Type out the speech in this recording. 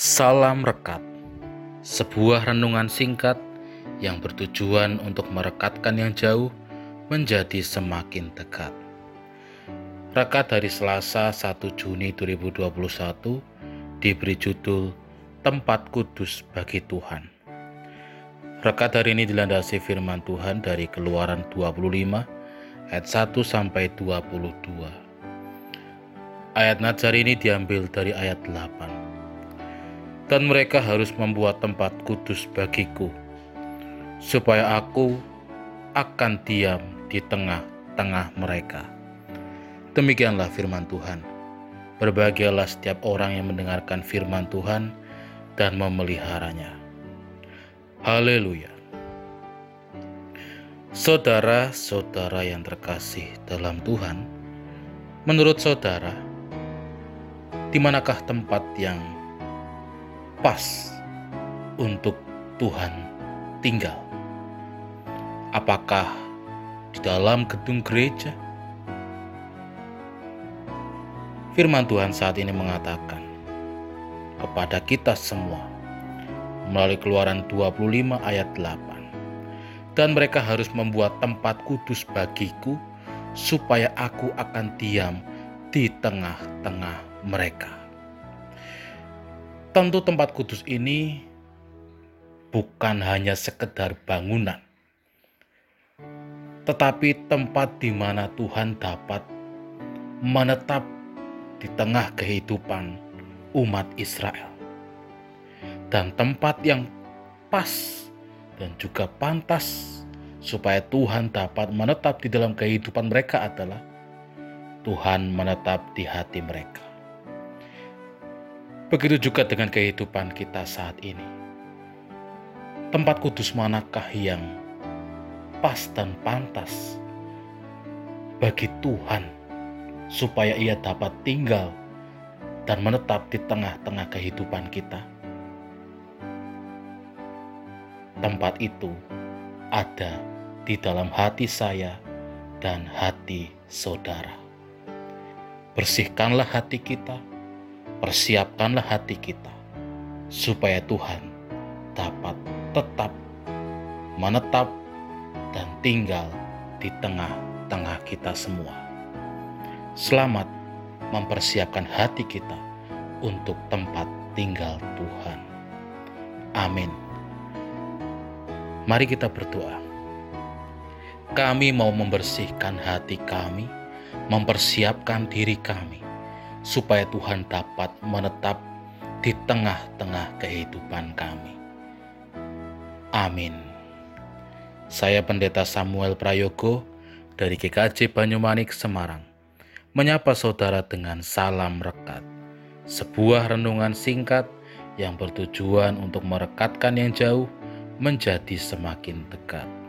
Salam Rekat, sebuah renungan singkat yang bertujuan untuk merekatkan yang jauh menjadi semakin dekat. Rekat dari Selasa 1 Juni 2021 diberi judul Tempat Kudus bagi Tuhan. Rekat hari ini dilandasi firman Tuhan dari Keluaran 25 ayat 1 sampai 22. Ayat Nazar ini diambil dari ayat 8 dan mereka harus membuat tempat kudus bagiku, supaya aku akan diam di tengah-tengah mereka. Demikianlah firman Tuhan. Berbahagialah setiap orang yang mendengarkan firman Tuhan dan memeliharanya. Haleluya. Saudara-saudara yang terkasih dalam Tuhan, menurut saudara, di manakah tempat yang pas untuk Tuhan tinggal? Apakah di dalam gedung gereja? Firman Tuhan saat ini mengatakan kepada kita semua melalui keluaran 25 ayat 8 dan mereka harus membuat tempat kudus bagiku supaya aku akan diam di tengah-tengah mereka. Tentu tempat kudus ini bukan hanya sekedar bangunan, tetapi tempat di mana Tuhan dapat menetap di tengah kehidupan umat Israel. Dan tempat yang pas dan juga pantas supaya Tuhan dapat menetap di dalam kehidupan mereka adalah Tuhan menetap di hati mereka. Begitu juga dengan kehidupan kita saat ini. Tempat kudus manakah yang pas dan pantas bagi Tuhan supaya ia dapat tinggal dan menetap di tengah-tengah kehidupan kita? Tempat itu ada di dalam hati saya dan hati saudara. Bersihkanlah hati kita persiapkanlah hati kita supaya Tuhan dapat tetap menetap dan tinggal di tengah-tengah kita semua. Selamat mempersiapkan hati kita untuk tempat tinggal Tuhan. Amin. Mari kita berdoa. Kami mau membersihkan hati kami, mempersiapkan diri kami supaya Tuhan dapat menetap di tengah-tengah kehidupan kami. Amin. Saya Pendeta Samuel Prayogo dari GKJ Banyumanik Semarang menyapa saudara dengan salam rekat. Sebuah renungan singkat yang bertujuan untuk merekatkan yang jauh menjadi semakin dekat.